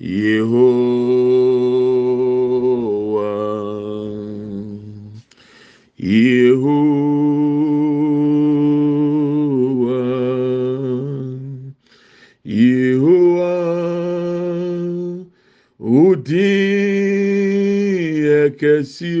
Yehoah, Yehoah, Yehoah, o dia que se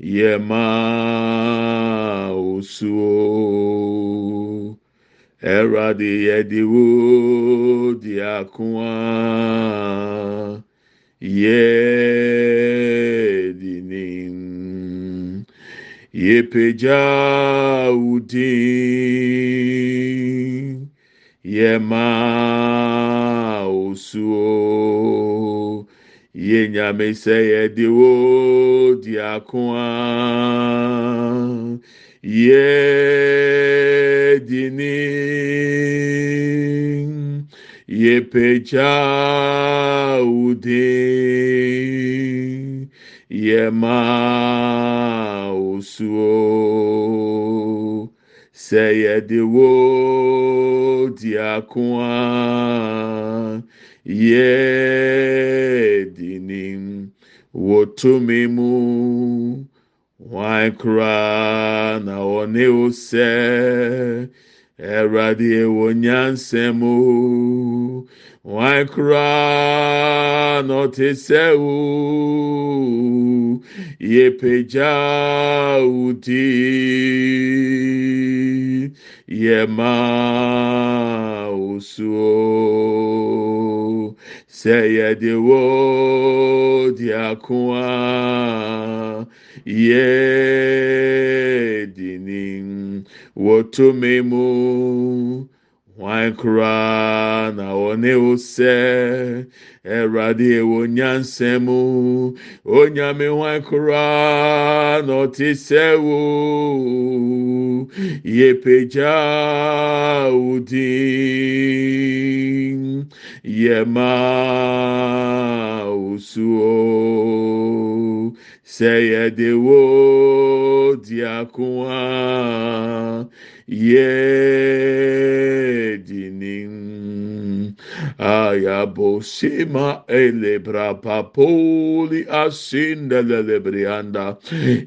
yedini, anope peja udin, yema oso. Erade yediwo diakwa yedinim yepeja udin yema osuo yenyame sɛ yediwo diakwa yedinim yepeja udin yema osuo sɛ yediwo diakwa yedinim wotumi mu wọn kura na ɔne o sɛ ɛwurade One cry not seu ye pejauti. Ye mausuo. Se ye de wo diakoa ye dinim wotumi mu kura na ɔne o sɛ ɛwurade wɔ nyansɛm o onyame wọn kura na ɔte sɛ o. Yɛpagya yɛde wo yɛ dinin yɛdinim ayabosema elebra papoli asindelelebrianda.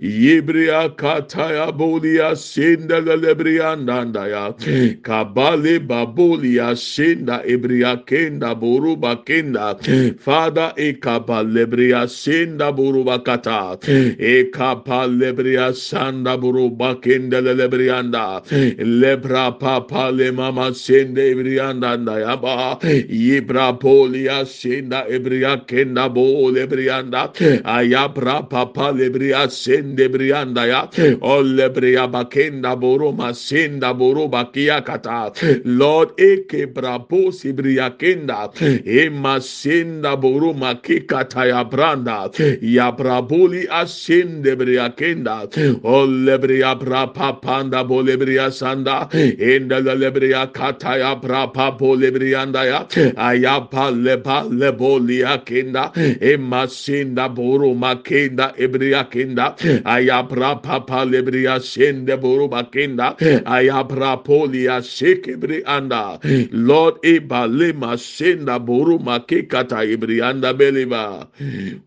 Yibria kataya boli asindelelebrianda ndaya kabale baboli asinda ebria kenda boruba kenda. Fada ekabalebria senda boruba kata. Ekapalebria sanda boruba kenda lelebrianda lebra papa le mama sende brianda ndaya ba Yibra polia senda ebria kenda bo lebrianda. Ayabra papa lebria sende brianda ya. O lebria bakenda boroma senda boroba kia kata. Lord eke brabo sibria kenda. Ema senda boroma kikata ya branda. Ya braboli asende bria kenda. O lebria bra papanda bo lebria sanda. Enda lebria kata ya bra papo lebrianda ya. Ayapa leba lebolia kenda. Hmm. Ema senda boroma kenda ebria kenda. Hmm. Ayabra papa lebria sende boroma kenda. Hmm. Ayabra polia shekebri anda. Lord eba lema senda boroma kekata ebrianda beliva.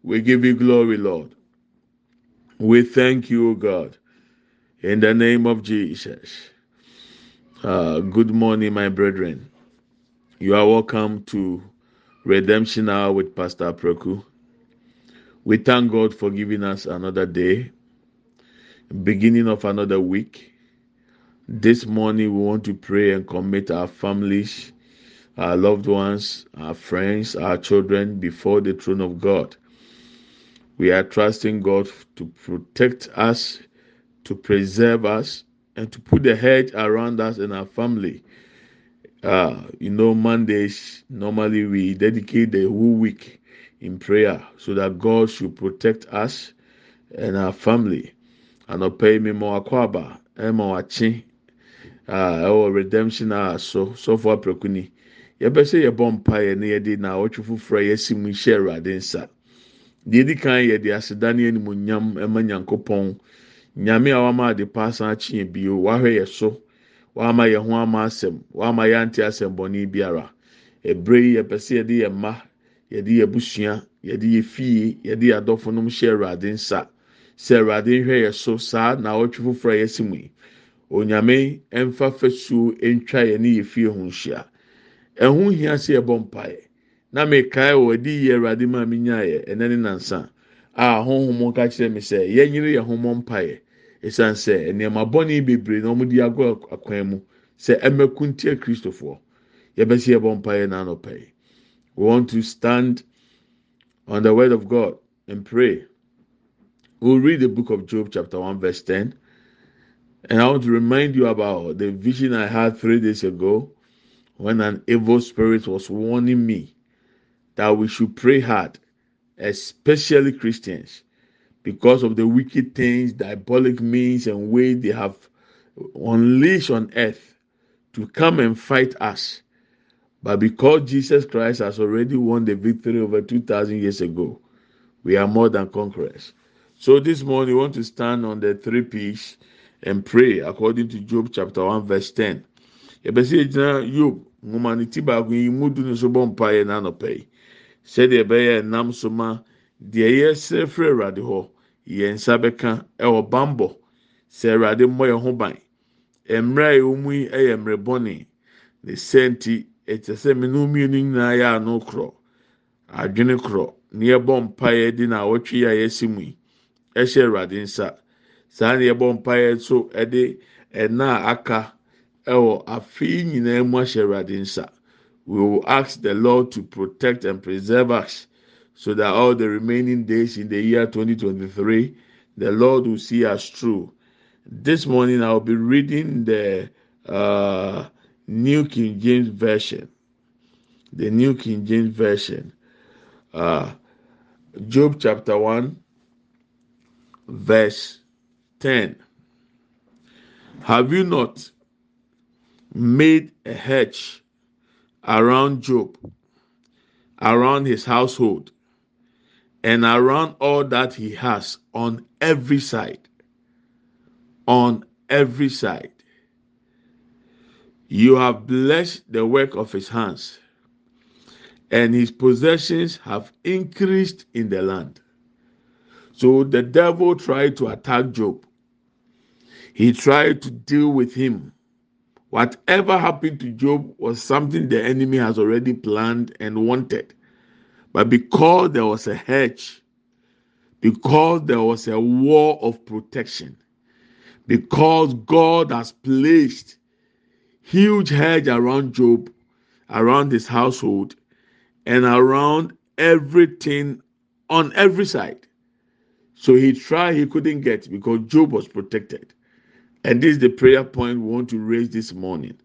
We give you glory, Lord. We thank you, God, in the name of Jesus. Uh, good morning, my brethren. You are welcome to Redemption Hour with Pastor Preku. We thank God for giving us another day, beginning of another week. This morning, we want to pray and commit our families, our loved ones, our friends, our children before the throne of God. We are trusting God to protect us, to preserve us, and to put the hedge around us and our family. Uh, you know, Mondays, normally we dedicate the whole week in prayer so that God should protect us and our family. And pay me more akwaba, Emma Wachi, uh, redemption, uh, so, so far, Prekuni. Yɛbɛsɛ yɛbɔ mpaeɛ na yɛde na awɔtwe foforɔ a yɛsi mu hyɛ awurade nsa deɛ edi kan yɛ de aseda ne animonyam ɛma nyankopɔn nyame a wama ade paasan akyi yɛ bio wahwɛ yɛ so wama yɛ ho ama asɛm wama yɛ ante asɛm bɔne biara. Ebere yi yɛpɛ sɛ yɛde yɛ mma yɛde yɛ busua yɛde yɛ fie yɛde yɛ adɔfonom hyɛ awurade nsa. Sɛ awurade nhwɛ yɛ so saa na awɔtwe foforɔ a yɛsi mu yi onyame mfa fasuo ntwa yɛ ne yɛ fie ho nhyia. Ɛho hia sɛ yɛbɔ mpaeɛ. Na mekae wɔ adi yie awurade maa mi nyaeɛ ɛnɛ ne nansa a honhom ka kyerɛ mi sɛ yɛnyere yɛn ho mmɔ mpaeɛ. Esan sɛ nneɛma bɔnne bebree na wɔn de agɔ akwan mu. Sɛ ɛmɛku ntia kristofoɔ yɛbɛsi yɛbɔ mpaeɛ n'anɔpɛ we want to stand on the word of god and pray. We will read the book of job chapter one verse ten. And i want to remind you about the vision i had three days ago when an evil spirit was warning me that we should pray hard, especially Christians, because of the wicked things, diabolic means, and ways they have unleashed on earth to come and fight us. But because Jesus Christ has already won the victory over 2,000 years ago, we are more than conquerors. So this morning, we want to stand on the three P's and pray according to Job chapter 1, verse 10. Yɛbɛsɛ gyina Job, nwoma baako yi mu du ne so bɔ mpaeɛ n'anɔpɛ yi. sɛdeɛ ɛbɛyɛ nam so ma deɛ hɔ yɛn nsa bɛka ɛwɔ bambɔ sɛ awurade mmɔ yɛn ho ban mmerɛ a ɛwɔ mu yi yɛ mmerɛ bɔne. Ne sɛnti ɛkyɛ sɛ mmienu mmienu nyinaa yɛ ano korɔ adwene korɔ. Ne yɛbɔ mpaeɛ di na awɔtwe a yɛsi mu yi ɛhyɛ awurade nsa. Saa ne yɛbɔ mpaeɛ nso ɛde ɛna aka ɛwɔ afei nyinaa mu ahyɛ awurade nsa. we will ask the Lord to protect and preserve us so that all the remaining days in the year 2023, the Lord will see us through. This morning, I'll be reading the uh, New King James Version. The New King James Version. Uh, Job chapter 1, verse 10. Have you not made a hedge? around Job, around his household, and around all that he has on every side. On every side. You have blessed the work of his hands, and his possessions have increased in the land. So the devil tried to attack Job. He tried to deal with him Whatever happened to Job was something the enemy has already planned and wanted. But because there was a hedge, because there was a wall of protection, because God has placed huge hedge around Job, around his household, and around everything on every side. So he tried, he couldn't get because Job was protected. And this is the prayer point we want to raise this morning.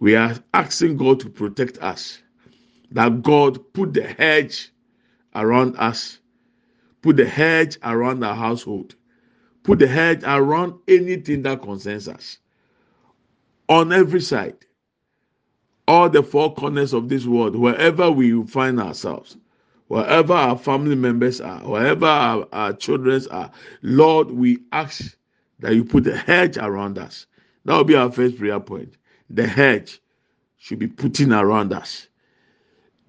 We are asking God to protect us, that God put the hedge around us, put the hedge around our household, put the hedge around anything that concerns us on every side, all the four corners of this world, wherever we find ourselves wherever our family members are, wherever our, our children are, Lord, we ask that you put a hedge around us. That will be our first prayer point. The hedge should be putting around us.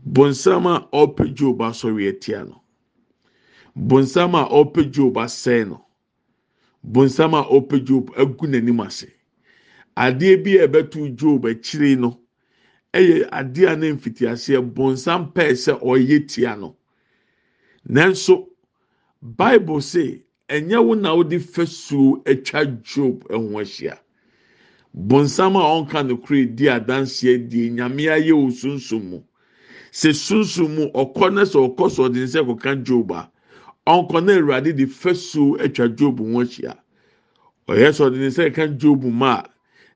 Bonsama ope Job asori etia no. Bonsama ope Job asɛ no. Bonsama ope Job agu n'anim ase. Adeɛ bi a ɛbɛto Job akyire no ɛyɛ adeɛ a ne mfitiaseɛ bonsam pɛɛ sɛ ɔyɛ tia no nanso bible say ɛnyɛ wo na wode fasuo atwa job ho ahyia bonsam a ɔnka no kure di adanseɛ die nyame ayɛ wɔ sunsun mu sɛ sunsun mu ɔkɔ ne sɛ ɔkɔ so ɔde ne sɛ kɔka job a ɔnkɔ na awurade de fasuo atwa job ho ahyia. Ɔyɛ sɛ ɔde ne sɛ ka job mu a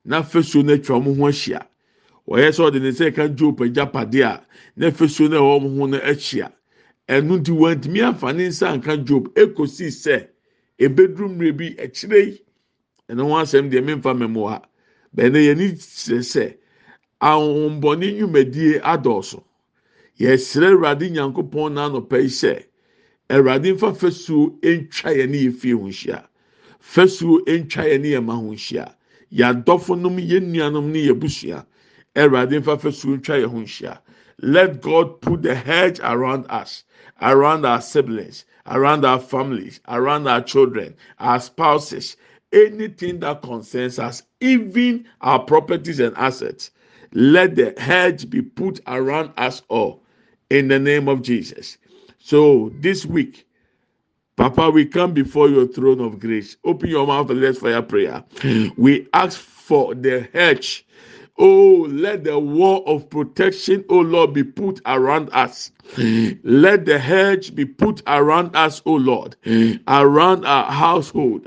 na fasuo no atwa wɔn ho ahyia. Wɔyɛ sɛ ɔde ne nsa ka job agyapadeɛ a na fesuo no ɛwɔ wɔn ho no ahyia. Ɛnu ti wɔntumi afa ne nsa nka job ekosi sɛ ebeduru mmiri bi akyire yi. Ɛno ho asɛm deɛ memfa mɛmo ha bɛn yɛn ni kyerɛ sɛ ahombɔne nnwumadie adɔɔso yɛsrɛ awurade nyankopɔn n'anɔpɛ yi sɛ awurade nfa fesuo ntwa yɛn ne yɛ fie ho hyia fesuo ntwa yɛn ne yɛ ma ho hyia yɛadɔfo nom yɛn nuanom ne yɛ busua. Let God put the hedge around us, around our siblings, around our families, around our children, our spouses, anything that concerns us, even our properties and assets. Let the hedge be put around us all in the name of Jesus. So this week, Papa, we come before your throne of grace. Open your mouth and let's fire prayer. We ask for the hedge Oh, let the wall of protection, oh Lord, be put around us. Let the hedge be put around us, O Lord, around our household,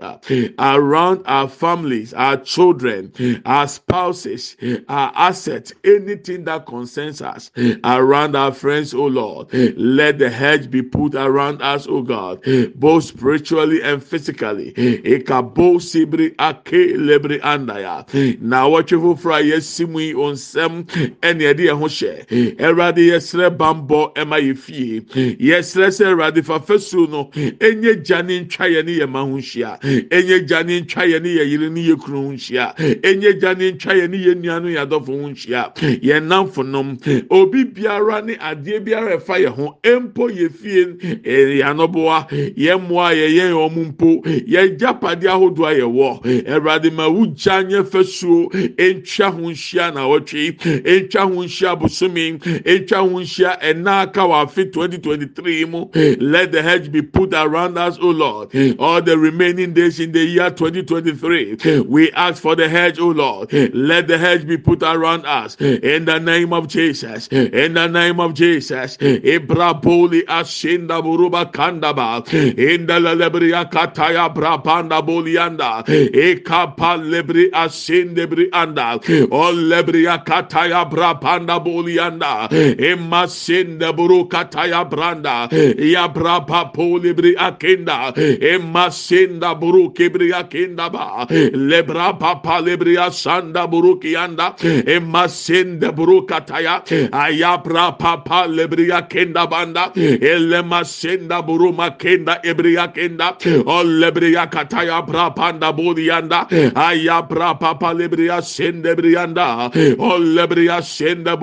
around our families, our children, our spouses, our assets, anything that concerns us, around our friends, O Lord. Let the hedge be put around us, O God, both spiritually and physically. Ekabo sibri ake lebri andaya. Na watch for yes simui on sem any idea hoshe. Ɛma yɛ fie. Yɛsrɛ sɛ awurade fa fasuo no enye gya ne ntwa yɛ ne yɛ ma ho hyia. Enye gya ne ntwa yɛ ne yɛ yere ne yɛ kunu ho hyia. Enye gya ne ntwa yɛ ne yɛ nua no yɛ adɔfo ho hyia. Yɛn namfo nom obi biara ne adeɛ biara ɛfa yɛ ho mpo yɛ fie. Yanɔboa yɛn mmoa yɛ yɛn wɔn mpo yɛn gyapadeɛ ahodoɔ a yɛwɔ. Awurade ma wugya nyɛ fasuo. Ntwa ho hyia na wɔtwe. Ntwa ho hyia bosomi. Ntwa ho hyia ɛnaa Kawafi 2023. Let the hedge be put around us, O Lord. All the remaining days in the year 2023. We ask for the hedge, O Lord. Let the hedge be put around us. In the name of Jesus. In the name of Jesus. Ibraboli ashinda buruba kandaba. In the lebria kataya brapanda bolianda. Ekapa lebri ashindebri anda. All lebria kataya brapanda bolianda. Emasinde buru kataya branda ya brapa polibri akenda emasinda buru kibri akenda ba lebra papa libri asanda buru kianda emasinda buru kataya aya brapa papa libri akenda banda elemasinda buru makenda ibri akenda o libri kataya brapanda burianda aya brapa papa libri asende brianda o libri asenda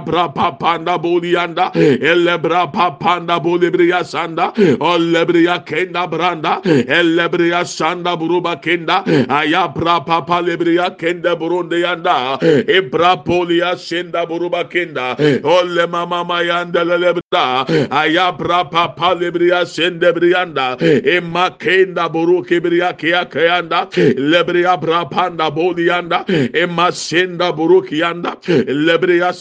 buru makenda o libri kataya ya bra papanda bolianda elebra papanda bolibria sanda olebria kenda branda elebria sanda buruba kenda ayabra papa lebria kenda burunde yanda ebra polia senda buruba kenda ole mama mayanda lebra ayabra papa lebria sende brianda emma kenda buru kibria kia kayanda lebria bra branda bolianda emasenda burukianda lebria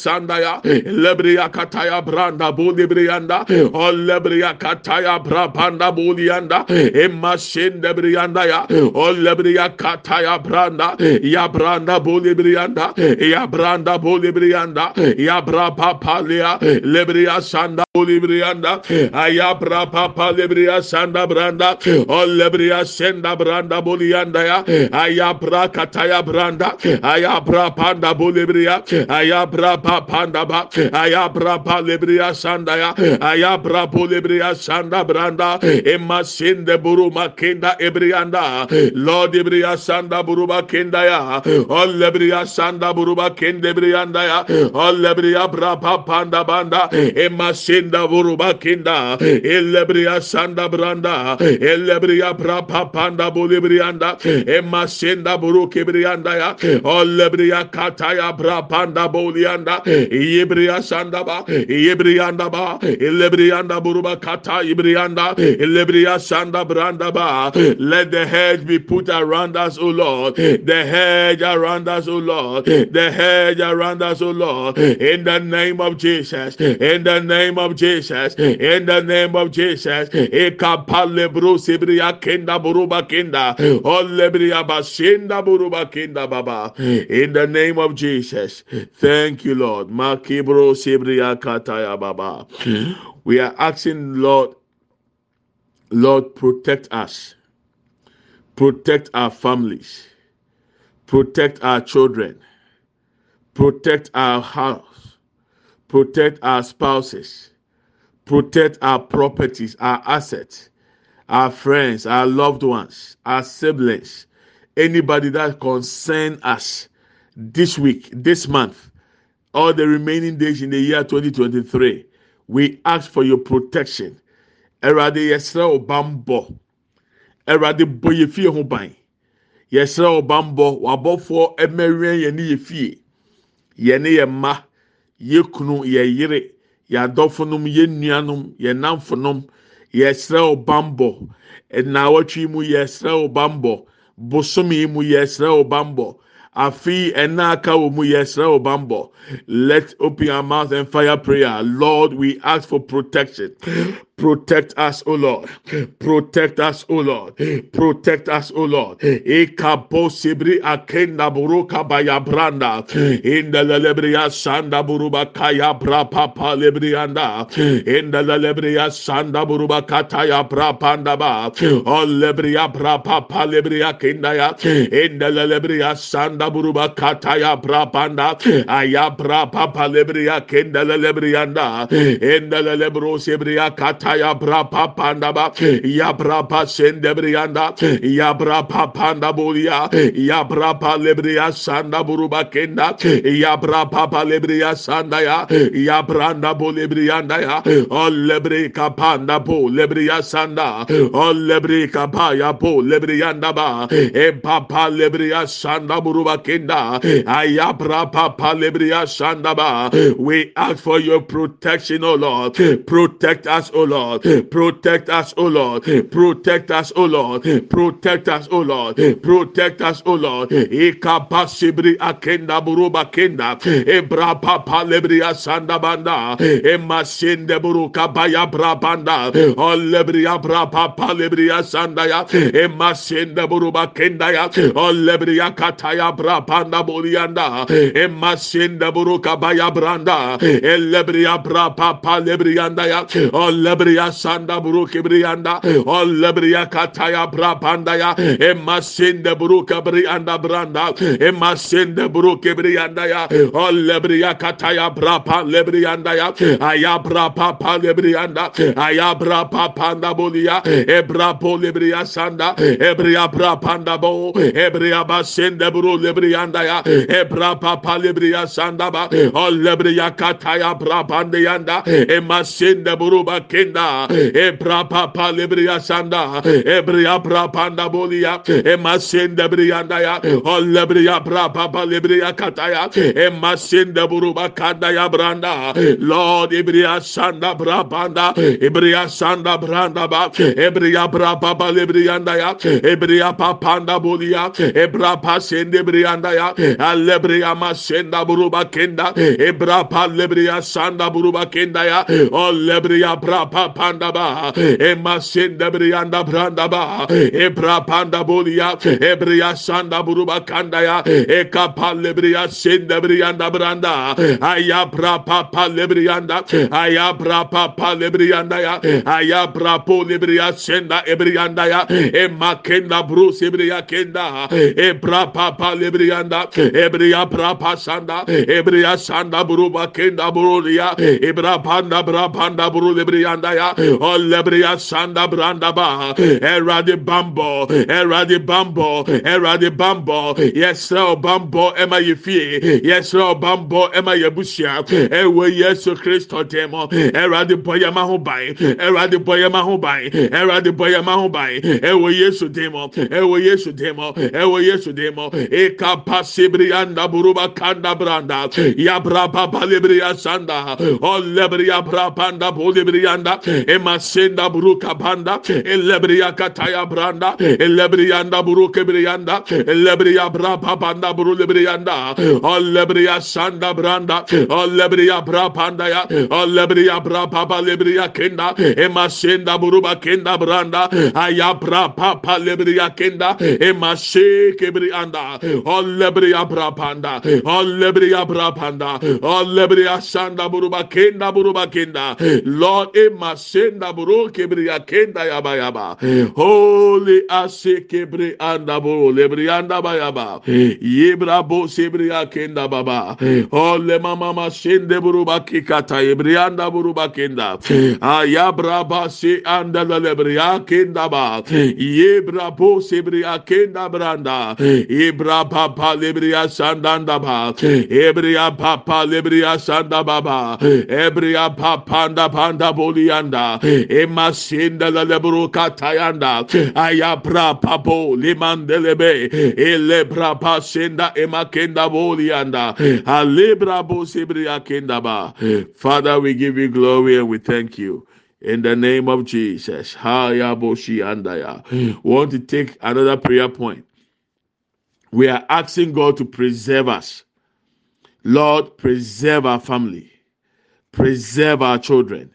sandaya lebria kataya branda bolibrianda o lebria kataya brabanda bolianda emasenda brianda ya o lebria kataya branda ya branda bolibrianda ya branda bolibrianda ya brapa palia lebria sanda bolibrianda ya brapa palebria sanda branda o lebria senda branda bolianda ya ayabra kataya branda ayabra panda bolebria ayabra pa panda ba ayabra pa lebria sanda ya ayabra bolebria sanda branda emasinde buruma kenda ebrianda lord ebria sanda buruba kenda ya olebria sanda buruba kende brianda ya olebria bra pa panda banda emasinda buruba kenda elebria sanda branda elebria bra pa panda bolebrianda emasenda buru kebrianda ya olebriya kataya brapanda bolianda yebriya sanda ba yebriyanda ba elebriyanda buruba kata ibriyanda elebriya sanda branda ba let the hedge be put around us o lord. The hedge around us o lord. The hedge around us o lord. In the name of jesus. In the name of jesus. In the name of jesus. Ekapale bru sibriya kenda buruba kenda olebriya basenda buruba kenda baba. In the name of Jesus. Thank you Lord makibro sibriya kataya baba. Hmm? We are asking Lord Lord protect us. Protect our families. Protect our children. Protect our house. Protect our spouses. Protect our properties our assets our friends our loved ones our siblings. Anybody that concern us this week, this month, all the remaining days in the year 2023, we ask for your protection. Erade yɛsrɛ ɔbambɔ. Erade bɔ yɛ fie ho ban. Yɛsrɛ ɔbambɔ. Wabɔfoɔ ɛmɛwɛn yɛn ne yɛ fie. Yɛn ne yɛ mma, yɛ kunu, yɛ yere, yɛ adɔfonom, yɛ nuanom, yɛ namfonom. Yɛsrɛ ɔbambɔ. Ɛnawɔtwi mu yɛsrɛ ɔbambɔ. Bosomi mu yɛsrɛ ɔbambɔ. Afi ɛna aka wɔ mu yɛsrɛ wɔ bambɔ let open our mouth and fire prayer. Lord we ask for protection Protect us, O Lord. Protect us, O Lord. Protect us, O Lord. Ekapo sibri akenda buruka baya branda. Inda sanda buruba kaya bra papa lebrianda. Inda lelebria sanda buruba kataya bra panda ba. O lebria bra papa lebria kenda ya. Inda lelebria sanda buruba kataya bra panda. Aya bra papa lebria kenda lelebrianda. Inda lelebro sibria kataya ya brapa panda ba ya brapa sende brianda ya brapa panda bulia ya brapa lebria sanda buruba kenda ya brapa pa lebria sanda ya ya branda bu lebrianda ya o lebri kapanda bu lebria sanda o lebri kapaya bu lebrianda ba e papa lebria sanda buruba kenda ya brapa pa lebria sanda ba we ask for your protection oh lord. Protect us oh lord Lord. Protect us, O Lord. Protect us, O Lord. Protect us, O Lord. Protect us, O Lord. Ikapasibri akenda buruba kenda. Ebra papa lebria sanda banda. Emasinde buruka baya brabanda. Olebria bra papa lebria sanda ya. Emasinde buruba kenda ya. Olebria kataya brabanda bolianda. Emasinde buruka baya branda. Elebria bra papa lebrianda ya. Olebria lebriya sanda buru kibriyanda. O lebriya kataya brapanda ya emasinde buru kabriyanda branda. Emasinde buru kibriyanda ya o lebriya kataya brapa lebriyanda ya aya brapa pa lebriyanda. Aya brapa panda buliya ebra po lebriya sanda. Ebriya brapanda bo. Ebriya basinde buru lebriyanda ya ebra papa lebriya sanda ba. O lebriya kataya brapanda yanda emasinde buru bakin kenda ebra papa lebria sanda ebria bra panda bolia emasende brianda ya olebria bra papa lebria kataya emasende buruba kanda ya branda lord ebria sanda bra panda ebria sanda branda ba ebria bra papa lebrianda ya ebria papanda bolia ebra pasende brianda ya alebria masenda buruba kenda ebra pa lebria sanda buruba kenda ya olebria bra papanda ba emasende brianda branda ba ebra panda bolia ebria sanda buruba kanda ya ekapa lebria sende brianda branda ayabra papa lebrianda ayabra papa lebrianda ya ayabra po lebria senda ebrianda ya emakenda brus ebria kenda ebra papa lebrianda ebria brapa sanda ebria sanda buruba kenda burulia ebra panda bra panda buru lebrianda ya o lebria sanda branda ba erade bambo. Erade bambo. Erade bambo. Yesra bambo ema yefie yesra bambo ema yebusia ewe yesu kristo demo erade boya ma ho ban erade boya ma ho ban erade boya ma ho ban ewe yesu demo ewe yesu demo ewe yesu demo e kapasibrianda buruba kanda branda. Ya braba balibria sanda. O lebria brabanda bolibrianda e masenda buruka banda e lebria kataya branda e lebrianda buruke brianda e lebria braba banda buru lebrianda o lebria sanda branda o lebria brabanda ya o lebria braba balibria kenda. E masenda buruba kenda branda aya braba balibria kenda. E mashe kebrianda o lebria brabanda o lebria brabanda o lebria sanda buruba kenda buruba kenda. Lord e masenda buru kebriya kenda yaba yaba. Holy ase kebri anda buru lebrianda bayaba yebra bo sebriya kenda baba. Ole mama masende buruba kikata yebrianda buruba kenda ayabra ba se anda lebriya kenda ba. Yebra bo sebriya kenda branda. Ibra papa lebriya sandanda ba. Ebriya papa lebriya sanda baba ebriya papa anda panda bolianda emasenda la lebro katayanda ayabra papo limandelebe elebra pasenda emakenda bolianda alebra bo sebriya kenda ba father we give you glory and we thank you in the name of Jesus. We want to take another prayer point. We are asking God to preserve us. Lord, preserve our family, preserve our children,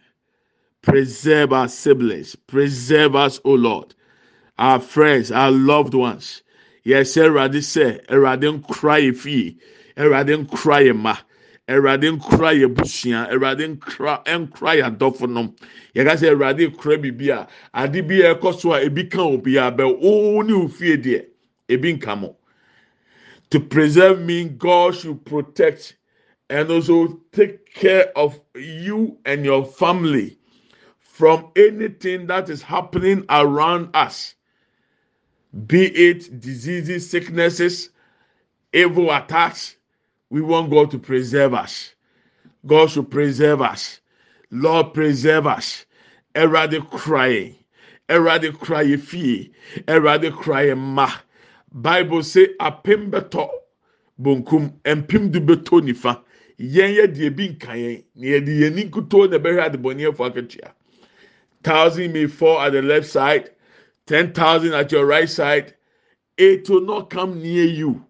preserve our siblings, preserve us, O Lord, our friends, our loved ones. Yes, Erade say, Erade cry fee, Erade cry ma. Awurade nkura yɛ busua awurade nkura nkura yɛ adɔfo nom yɛka sɛ awurade kura biribi a ade bi a ɛkɔ so a ebi ka obi a bɛ oo ne ofie deɛ ebi nka mo. To preserve me God should protect and also take care of you and your family from anything that is happening around us be it diseases sicknesses evil attacks we want God to preserve us. God should preserve us. Lord, preserve us. Erade crying. Erade cry fie. Erade cry ma. Bible say apem beto bonkum empim du beto nifa. Yɛn yɛ deɛ bi nka yɛn na yɛde yɛn ni kuto na. Thousand may fall at the left side, ten thousand at your right side. It will not come near you.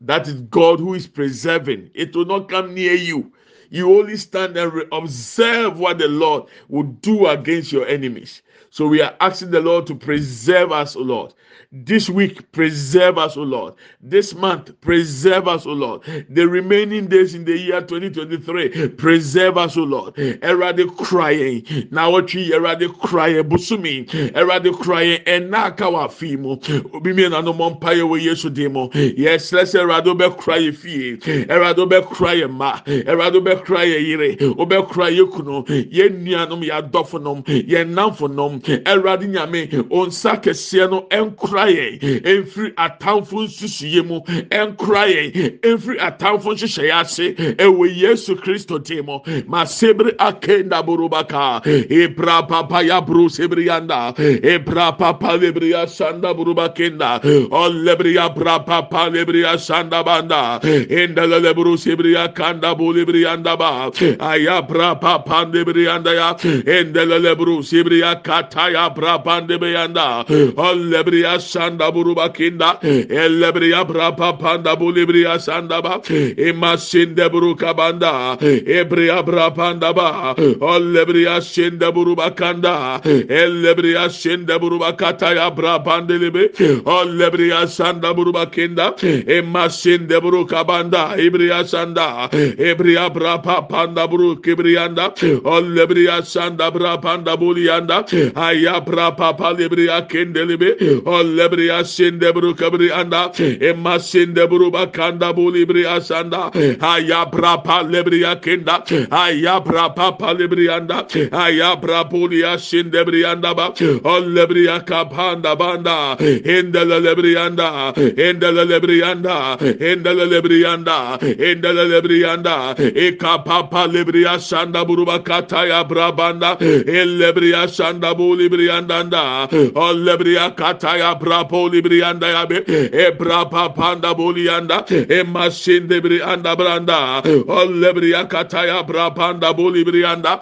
That is God who is preserving. It will not come near you. You only stand and observe what the Lord will do against your enemies. So we are asking the Lord to preserve us, O Lord. This week, preserve us, O Lord. This month, preserve us, O Lord. The remaining days in the year 2023, preserve us, O Lord. Erade crying. You erade crying, busumi, erade crying, and nakawa fimo. Obimi na no mompaye we yesu demo. Yes, let's erado be cry fie. Erado be cry ma. Erado be wobɛkora yɛ yere wobɛkora yɛ kunu yɛn nuanom yɛ adɔfonom yɛn namfonom ɛwurade nyame onsa kɛseɛ no ɛnkora yɛn ɛmfiri atamfo nsusuyɛ mu ɛnkora yɛn ɛmfiri atamfo nhyehyɛeɛ ase ɛwɔ yesu kristo dim ma sebiri akenda burubaka ebra papa ya bru sebiri yanda ebra papa lebri ya sanda burubakenda olebri ya bra papa lebri ya sanda banda enda lebru sebiri ya kanda lebri yanda ba aya bra papa lebri yanda ya enda lebru sebiri ya kata ya bra pande be yanda olebri ya sanda burubakenda elebri ya bra papa da bu lebri ya sanda ba emasinde burukabanda ebri brapanda ba ollebriya şende buruba kanda ellebriya şende buruba kata ya brapandelebe ollebriya sanda buruba kenda emma şende buru kabanda ibriya sanda ebriya brapa panda buru kibriyanda ollebriya sanda brapanda buliyanda ayya brapa palebriya kendelebe ollebriya şende buru kabriyanda emma şende buruba kanda bulibriya sanda. Ayya brapa lebriya kenda ayabra papa lebrianda ayabra polia shindebrianda ba. Ollebriya kapanda banda. Endele lebrianda endele lebrianda endele lebrianda endele lebrianda ekapapa lebriya sanda buruba kataya brabanda ellebriya sanda bu lebrianda da ollebriya kataya brapo lebrianda ya be. Ebra papanda bulianda emashindebrianda branda ollebriya kataya brapanda bolibrianda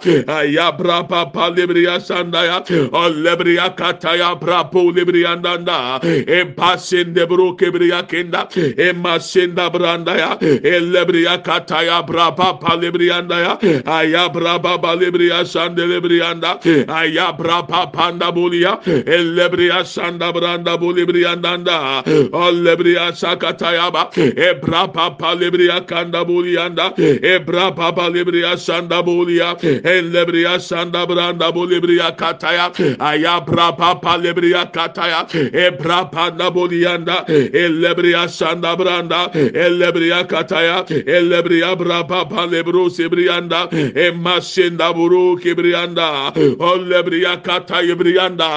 ya brapa palibria sanda ya. Olebria kataya brapo librianda da e pasende bro kebria kenda e masenda branda ya. Elebria kataya brapa palibrianda ya aya brapa palibria sanda librianda aya brapa panda bolia elebria sanda branda bolibrianda da olebria sakataya ba e brapa palibria kanda bolianda e brapa palibriya sanda bolia elebriya sanda branda bolibriya kataya. Ayabra papa lebriya kataya. Ebra panda bolianda elebriya sanda branda. Elebriya kataya. Elebriya bra papa lebro sebrianda emasenda buru kibrianda olebriya kataya brianda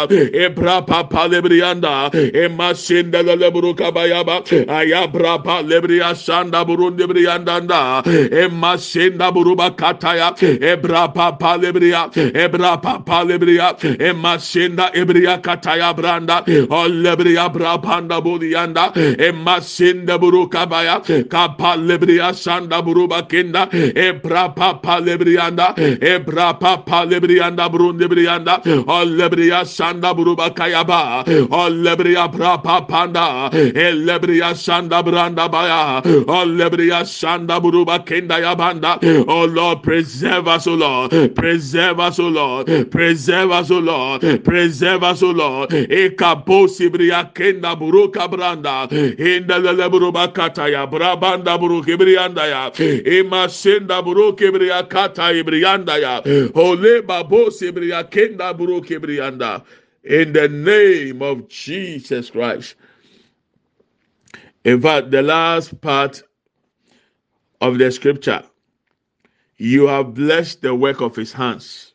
ebra papa lebrianda emasenda lebro kabayaba ayabra papa lebriya sanda burunde brianda emasenda buruba kataya ebra papa lebria ebra papa lebria emasenda ebria kataya branda olebria bra panda bolianda emasenda buruka baya kapa lebria sanda buruba kenda ebra papa lebrianda ebra papa lebrianda burunde brianda olebria sanda buruba kayaba olebria bra panda elebria sanda branda baya olebria sanda buruba kenda yabanda Oh Lord, preserve us, O Lord. Preserve us, O Lord. Preserve us, O Lord. Preserve us, O Lord. Ekapo sibria kenda buruka branda. Inda lele buruba kataya. Brabanda buruke brianda ya. Ima senda buruke bria kata ibrianda ya. Ole babo sibria kenda buruke brianda. In the name of Jesus Christ. In fact, the last part of the scripture you have blessed the work of his hands,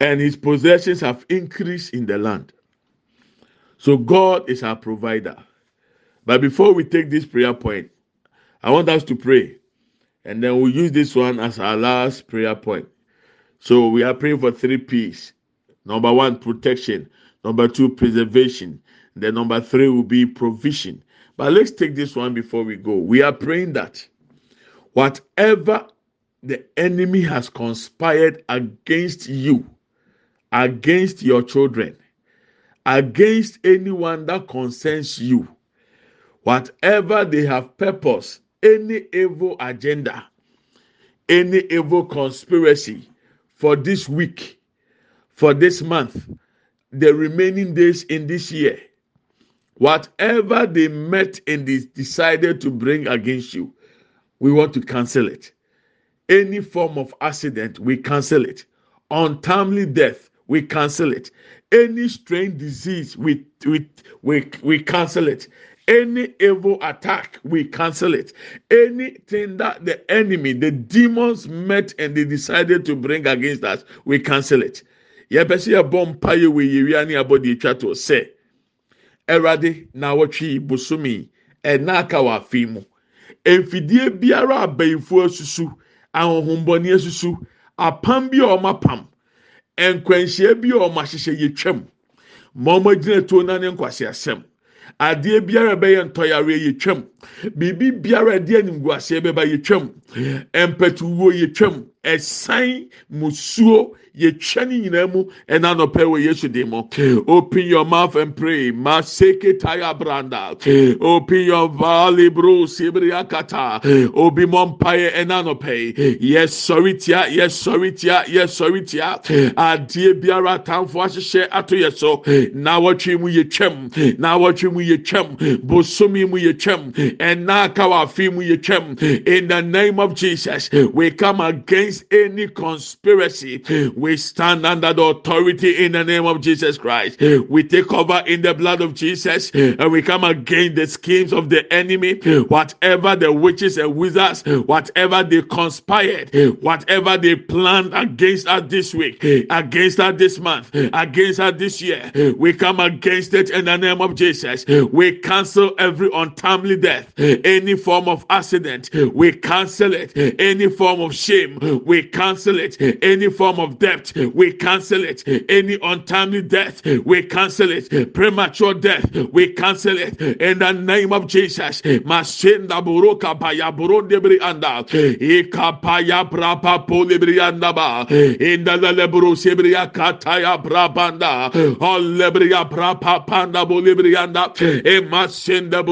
and his possessions have increased in the land. So God is our provider. But before we take this prayer point, I want us to pray, and then we'll use this one as our last prayer point. So we are praying for three P's. Number one, protection. Number two, preservation. Then number three will be provision. But let's take this one before we go. We are praying that whatever the enemy has conspired against you, against your children, against anyone that concerns you, whatever they have purpose, any evil agenda, any evil conspiracy for this week, for this month, the remaining days in this year, whatever they met and they decided to bring against you, we want to cancel it any form of accident, we cancel it. Untimely death, we cancel it. Any strange disease, we we we, we cancel it. Any evil attack, we cancel it. Anything that the enemy, the demons met and they decided to bring against us, we cancel it. yɛpɛ sɛ yɛbɔ mpaeɛ wɔ yɛwia ne abɔ de atwa to sɛ ɛwurade na wɔtwe bosomi ɛna aka wɔ afe mu mfidie biara abɛnfo asusu ahohombɔni asusu apam bi a wɔn apam nkwanhyia bi a wɔn ahyehyɛ yɛ twam ma wɔn gyina tuo na ne nkwasi asɛm adeɛ biara bɛyɛ ntɔyare yɛ twam biribi biara ɛde animguaseɛ bɛba yɛ twam mpɛtuwuo yɛ twam ɛsan musuo yɛtwa ne nyinaa mu ɛna nɔpɛ wɔ yesu de mu. Open your mouth and pray. Maseke taya branda. Open your valley bro sibiri akata. Obi mɔ mpaeɛ ɛna nɔpɛ yɛsɔre tia yɛsɔre tia yɛsɔre tia. Adeɛ biara atamfo ahyehyɛ ato yɛ so. Na wɔtwe mu yɛtwam. Na wɔtwe mu yɛtwam. Bosomi mu yɛtwam yɛtwam in the name of jesus we come against any conspiracy we stand under the authority in the name of Jesus Christ. We take cover in the blood of Jesus and we come against the schemes of the enemy, whatever the witches and wizards, whatever they conspired, whatever they planned against us this week, against us this month, against us this year. We come against it in the name of Jesus. We cancel every untimely death, any form of accident. We cancel it, any form of shame. We cancel it, any form of debt we cancel it. Any untimely death, we cancel it. Premature death, we cancel it. In the name of Jesus. Masinda buroka paya burondebri anda. Ika paya brapa polibri anda ba. Inda la lebro kataya brabanda. All lebria brapa panda bolibri anda. E masinda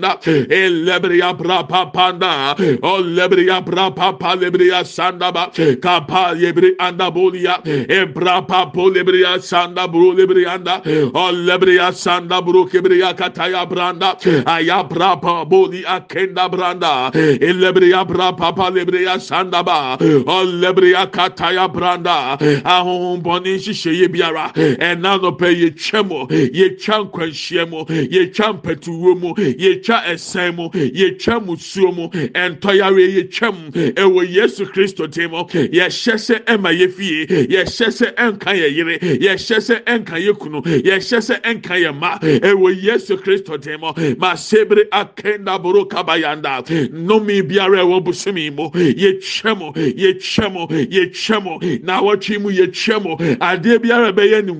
buroke bria kianda. E lebria brapa panda. All lebria brapa palibria sanda ba. Kapa yebri anda bolia ebrapa polebria sanda bro lebrianda olebria sanda bro kebria kataya branda aya brapa boli akenda branda elebria brapa palebria sanda ba olebria kataya branda ahon boni hyehyɛ ye biara ɛna no pɛ ye twɛmo ye twa nkwanhyia mu ye twa mpɛtuwo mu ye twa ɛsɛn mu ye twa musuo mu ɛntɔyare ye twam ɛwɔ yesu kristo tem yɛhyɛ sɛ ɛma yɛ fie yɛhyɛ sɛ ɛnka yɛ yere yɛhyɛ sɛ ɛnka yɛ kunu yɛhyɛ sɛ ɛnka yɛ ma. Ɛwɔ yesu kristo tem ma sebre akenda boro kabayanda nomi biara ɛwɔ bosomi mu. Yɛtwa mu yɛtwa mu yɛtwa mu. Na awɔtwe mu yɛtwa mu. Adeɛ biara bɛyɛ ne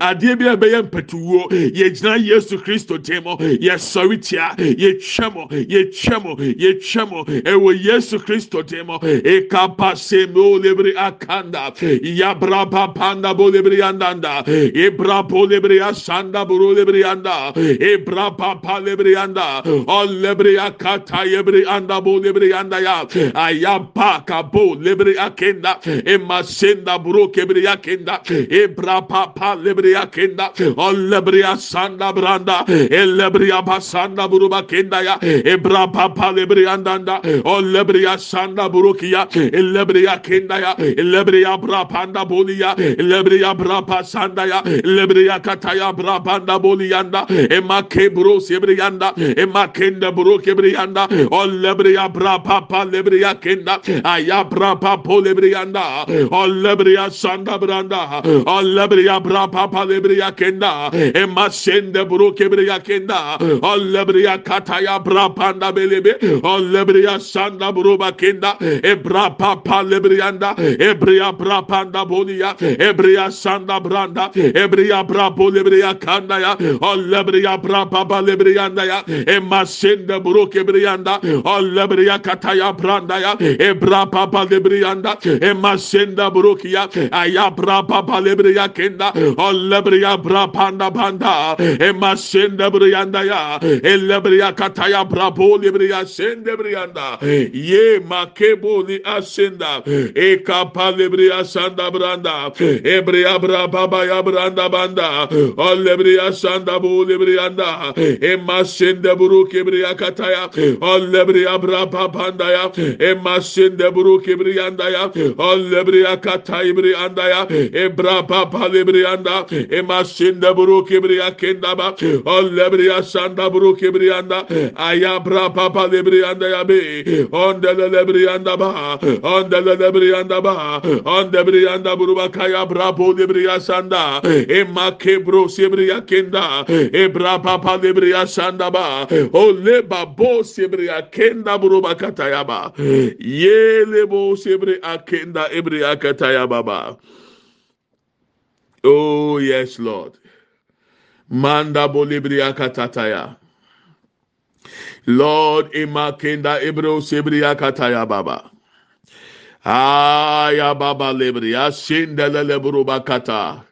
adeɛ biara bɛyɛ mpɛtuwuo yɛgyina yesu kristo tem yɛsɔre tia yɛtwa mu yɛtwa mu yɛtwa mu ɛwɔ yesu kristo tem ekapa semo lebre akanda. Ya braba panda bolebriandanda e brabo lebria sanda buru lebrianda e braba pa lebrianda o lebria kata yebrianda bolebrianda ya ayapa kabo lebria kenda e masenda buru kebria kenda e braba pa lebria kenda o lebria sanda branda. E lebria basanda buru bakenda ya. E braba pa lebrianda o lebria sanda buru kia e lebria kenda ya. E lebria brapanda bolia lebria brapa sanda ya. Lebria kataya brapanda bolianda ema kebro sebrianda ema kenda bro kebrianda o lebria brapa pa lebria kenda. Aya brapa po lebrianda o lebria sanda branda o lebria brapa pa lebria kenda. Ema sende bro kebria kenda. O lebria kataya brapanda belebe o lebria sanda bro bakenda e brapa pa lebrianda e bria brapa branda bolia ebria sanda branda ebria brabo lebria kanda ya olebria braba balebrianda ya emasende buruke brianda olebria kataya branda ya ebra baba lebrianda emasenda burukia aya braba balebria kenda olebria brapanda banda emasende brianda ya elebria kataya brabo libria sende brianda ye makebo ni asenda e kapa libria sanda branda. Ebria braba baya branda banda. Olebria sanda bu librianda e masende buru kibria kataya. Olebria braba banda ya. E masende buru kibrianda ya. Olebria kataya brianda ya. E braba palibrianda e masende buru kibria kenda ba. Olebria sanda buru kibrianda ayabra papa lebrianda ya be. Ondele lebrianda ba ondele lebrianda ba onde brianda buruba kaya brabo lebria sanda. E makebro sebria kenda e bra papa lebria sanda ba. Ole babo sebria kenda buruba kataya ba. Yele bo sebre akenda ebria kataya baba Oh yes Lord. Manda bolibria katataya. Lord imakenda ibro sibriya kataya baba. Aya baba libria sindele lebru bakata.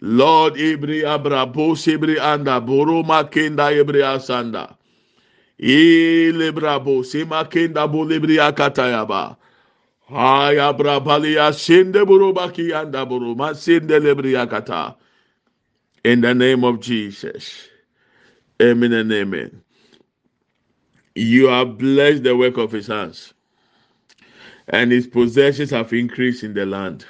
Lord ibri abrabo sibri anda buru makenda ibri asanda. Ilebrabo simakenda bolibria kataya ba. Aya brabalia sinde buru baki anda buru masinde lebria kata. In the name of Jesus. Amen and amen. You have blessed the work of his hands, and his possessions have increased in the land.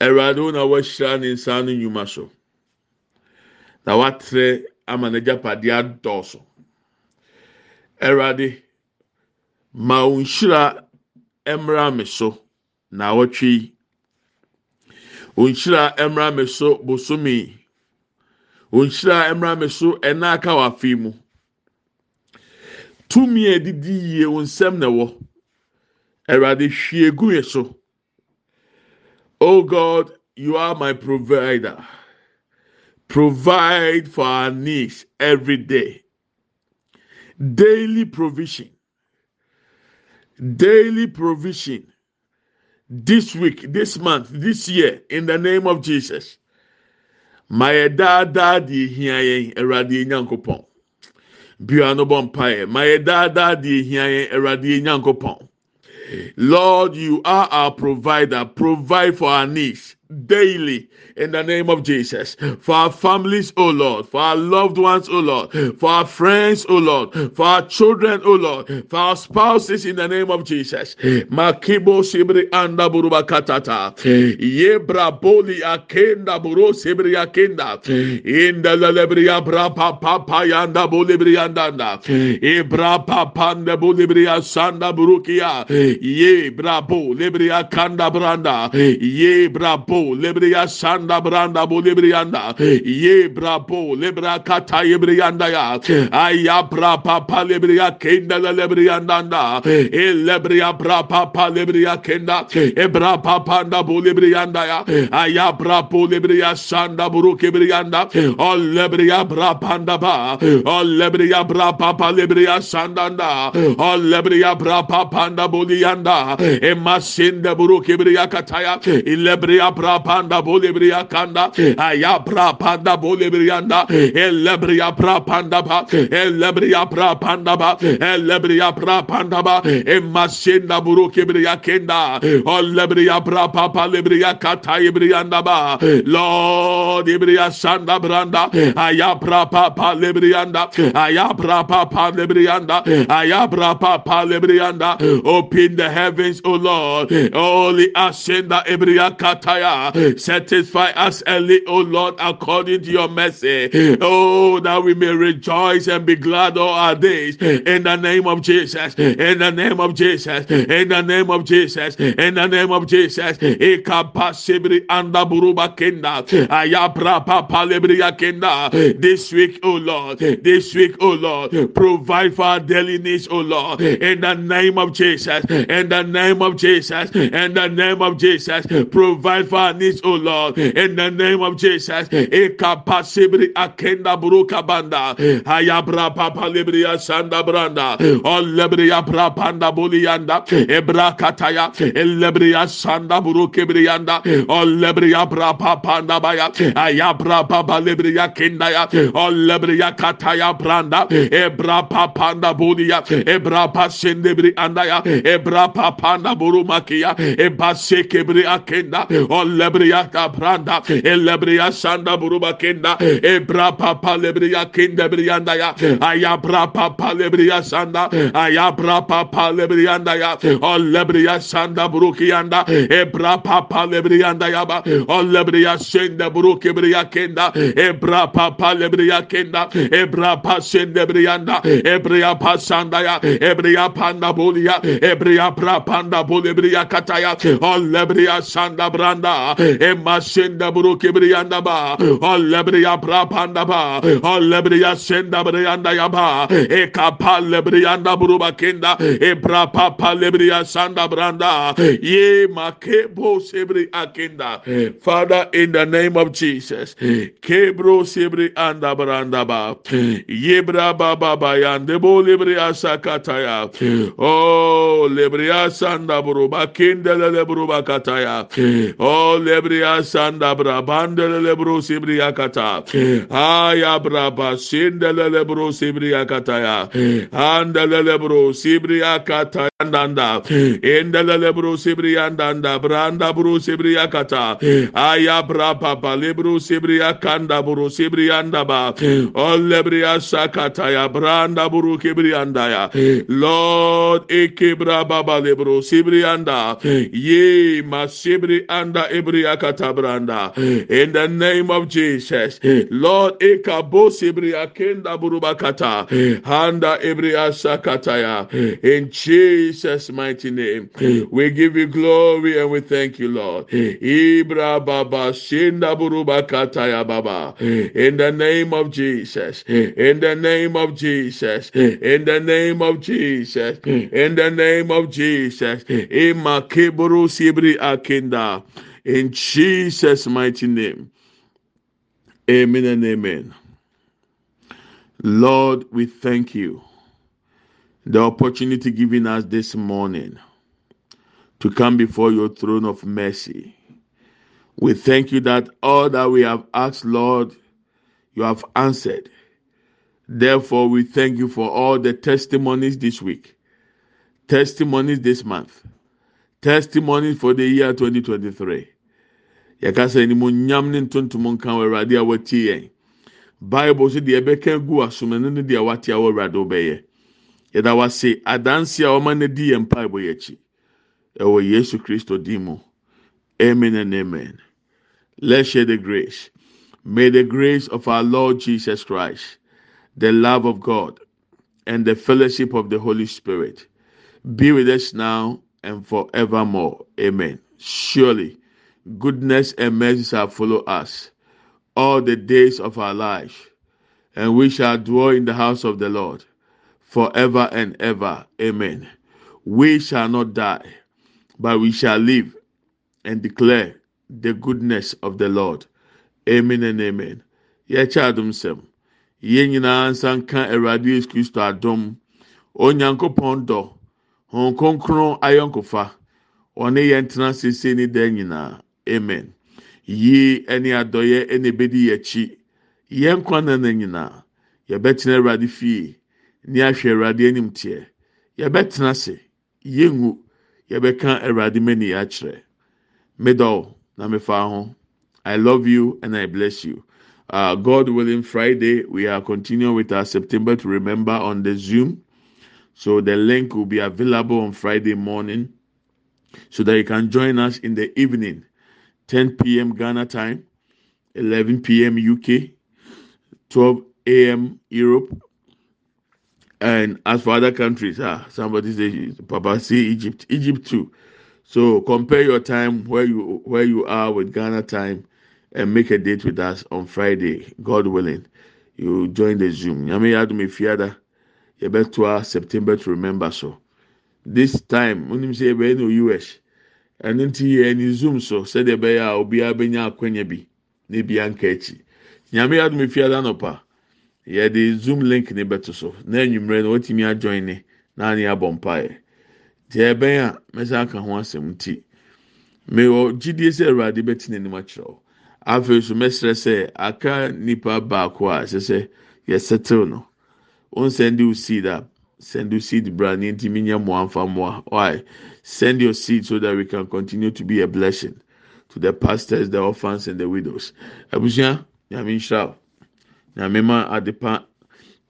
Awurade na wɔahyira ne nsa no nnwuma so. Na watrɛ ama n'agyapadeɛ adɔɔso. Awurade, ma wo nhyira mmra me so na awɔtwe yi. Wo nhyira mmra me so bosome yi. Nhyira mmra me so ɛna aka mu. Tumi yie nsɛm na hwie gu yɛ so. Oh god you are my provider. Provide for our needs every day. Daily provision. Daily provision. This week this month this year in the name of jesus. Yɛ ehia yɛn awurade enyankopɔn. bia no bɔ mpaeɛ. Ma yɛ daadaa deɛ hia yɛn awurade yɛn nyankopɔn. Lord you are our provider. Provide for our needs. Daily in the name of Jesus. For our families, oh Lord, for our loved ones, oh Lord, for our friends, oh Lord, for our children, oh Lord, for our spouses in the name of Jesus. Makibo sibri anda buruba katata. Yebra boli akenda buru sibri akenda. Inda lelebria bra papa yanda bolibri andanda. Ibra papanda bolibria sanda burukia. Ye brabo libria kanda branda. Ye lebriya sanda branda bo lebriyanda. Ye brabo lebra kata yebriyanda ya. Aya bra papa lebriya kenda lebriyanda da. E lebriya bra papa lebriya kenda. E bra papa da bo lebriyanda ya. Aya bra lebriya sanda buru kebriyanda o lebriya bra panda ba. O lebriya bra papa lebriya sanda da. O lebriya bra papa da bo liyanda e masinde buru kebriya kataya e lebriya bra panda bolebriya kanda ayabra panda bolebriyanda elebriya pra panda ba. Elebriya pra panda ba. Elebriya pra panda ba. Emasinda buru kebriya kenda olebriya pra papa lebriya kata ibriyanda ba. Lord ibriya sanda branda. Ayabra papa lebriyanda ayabra papa lebriyanda ayabra papa lebriyanda open the heavens o lord. Only ascenda ibriya kataya Satisfy us early, O Lord, according to your mercy. Oh, that we may rejoice and be glad all our days. In the name of Jesus. In the name of Jesus. In the name of Jesus. In the name of Jesus. Ikapasibri anda buruba kenda. Ayabra papa lebriya kenda. This week, O Lord. This week, O Lord. Provide for our daily needs, O Lord. In the name of Jesus. In the name of Jesus. In the name of Jesus. Provide for our needs, oh Lord, in the name of Jesus. Ekapasibri akenda buruka banda. Ayabra papa libria sanda branda. Olebria brapanda bulianda. Ebra kataya. Elebria sanda buruke brianda. Olebria brapa panda baya. Ayabra papa libria kendaya. Olebria kataya branda. Ebra papanda bulia. Ebra pasendebri andaya. Ebra papanda burumakia. Eba sekebri akenda. Olebria branda. Elebria sanda buruba kenda. Ebra papa lebria kenda brianda ya. Ayabra papa lebria sanda. Ayabra papa lebrianda ya. Olebria sanda burukianda. Ebra papa lebrianda ya ba. Olebria senda buruki bria kenda. Ebra papa lebria kenda. Ebra pa senda brianda. Ebria pasanda ya. Ebria panda bulia. Ebria pra panda bulebria kataya. Olebria sanda branda. Emma senda buruki brianda ba. Olebria pra panda ba. Olebria senda brianda ya ba. Ekapa lebrianda buruba kenda. Ebra papa lebria sanda branda. Ye makebo sebri akenda. Father, in the name of Jesus. Kebro sebri anda branda ba. Yebra baba bayande bo lebri asakataya. Oh, lebria sanda buruba kenda le buruba kataya. Oh, Oh, lebria sanda brabanda le bro sebri akata. Aya braba senda le bro sebri akataya. Anda le bro sebri akata andanda. Enda le bro andanda branda bro sebri akata. Aya braba ba le bro sebri akanda bro sebri andaba. Oh, lebria sakataya branda bro kebri andaya. Lord, ekebra baba lebro sebri anda. Ye masibri anda ebri akata branda. In the name of Jesus, Lord. Handa. In Jesus' mighty name, we give you glory and we thank you, Lord. Ibra baba shinda burubakataya baba. In the name of Jesus, in the name of Jesus, in the name of Jesus, in the name of Jesus, Ima keburu sibri akenda. In Jesus' mighty name, amen and amen. Lord, we thank you. The opportunity given us this morning to come before your throne of mercy. We thank you that all that we have asked, Lord, you have answered. Therefore, we thank you for all the testimonies this week, testimonies this month, testimonies for the year 2023. Yɛkasa ni mo nyam ne ntontom nka wɔ awurade a watie yɛn. Bible so deɛ ɛbɛka gu asomane no deɛ wate a wɔ awurade wobɛyɛ. Yɛda wase adanse a ɔma no di yɛn mpaebɔ yɛ akyi. Ɛwɔ Yesu Kristo din mu. Amen and amen. Let's share the grace. May the grace of our Lord Jesus Christ, the love of God, and the fellowship of the Holy Spirit be with us now and forevermore. Amen. Surely, goodness and mercy shall follow us all the days of our life, and we shall dwell in the house of the Lord forever and ever. Amen. We shall not die, but we shall live and declare the goodness of the Lord. Amen and amen. Yɛkyɛ adom sɛm. Yɛn nyinaa nsa nka Awurade Yesu Kristo adom. Onyankopɔn dɔ. Hɔn kronkron ayɔnkofa. Ɔne yɛn tena sese ne dan. Amen. Yie ɛne adɔyɛ ɛna ebedi yɛn akyi. Yɛn kwan na nyinaa. Yɛbɛtena Awurade fie. Ne ahwɛ Awurade anim teɛ. Yɛbɛtena ase. Yɛngu. Yɛbɛka Awurade akyerɛ. Middle na mefa ho. I love you and I bless you. Uh, God willing, Friday we are continuing with our September to remember on the Zoom. So the link will be available on Friday morning, so that you can join us in the evening, 10 p.m. Ghana time, 11 p.m. UK, 12 a.m. Europe, and as for other countries, ah, somebody say Papa say Egypt, Egypt too. So compare your time where you where you are with Ghana time and make a date with us on Friday, God willing. You join the Zoom. Nyame yadu me fiada. Yɛbɛtoa September to remember so. This time, wonim sɛ yɛbɛyɛ no US. Ɛno nti yɛ ɛni zoom so sɛdeɛ ɛbɛyɛ a obiara bɛnya akwanya bi na ebi anka akyi. Nyame yɛ adum efi ada nɔpa yɛde zoom link ne bɛto so na enyimrɛ na wɔtumi ajoin ne na ne abɔ mpaeɛ. Deɛ ɛbɛn a mɛsɛ aka ho asɛm ti mewɔ gyidie sɛ awurade bɛti n'anim akyerɛw afei so mɛsrɛ sɛ aka nipa baako a ɛsɛ sɛ yɛsɛtew no. Wɔn send you seed a send you seed bra ne ntumi nyɛ mmoa nfa mmoa why? Send your seed so that we can continue to be a blessing to the pastors the orphans and the widows. Abusua nyame nhyira nyame ma adepa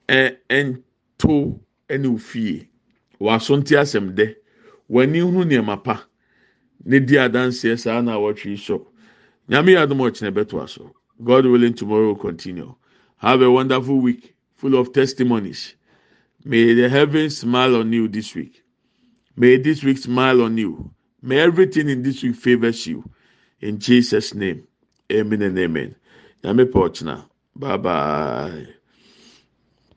ɛ ɛnto ɛne ofie w'aso nte asɛm dɛ w'ani hu nneɛma pa. Ne di adanseɛ saa na wɔtwe so nyame yɛ adum ɔkyerɛ bɛto god willing tomorrow will continue. Have a wonderful week full of testimonies may the heavens smile on you this week. May this week smile on you. May everything in this week favors you. In jesus name amen and amen. Nyame bye bye.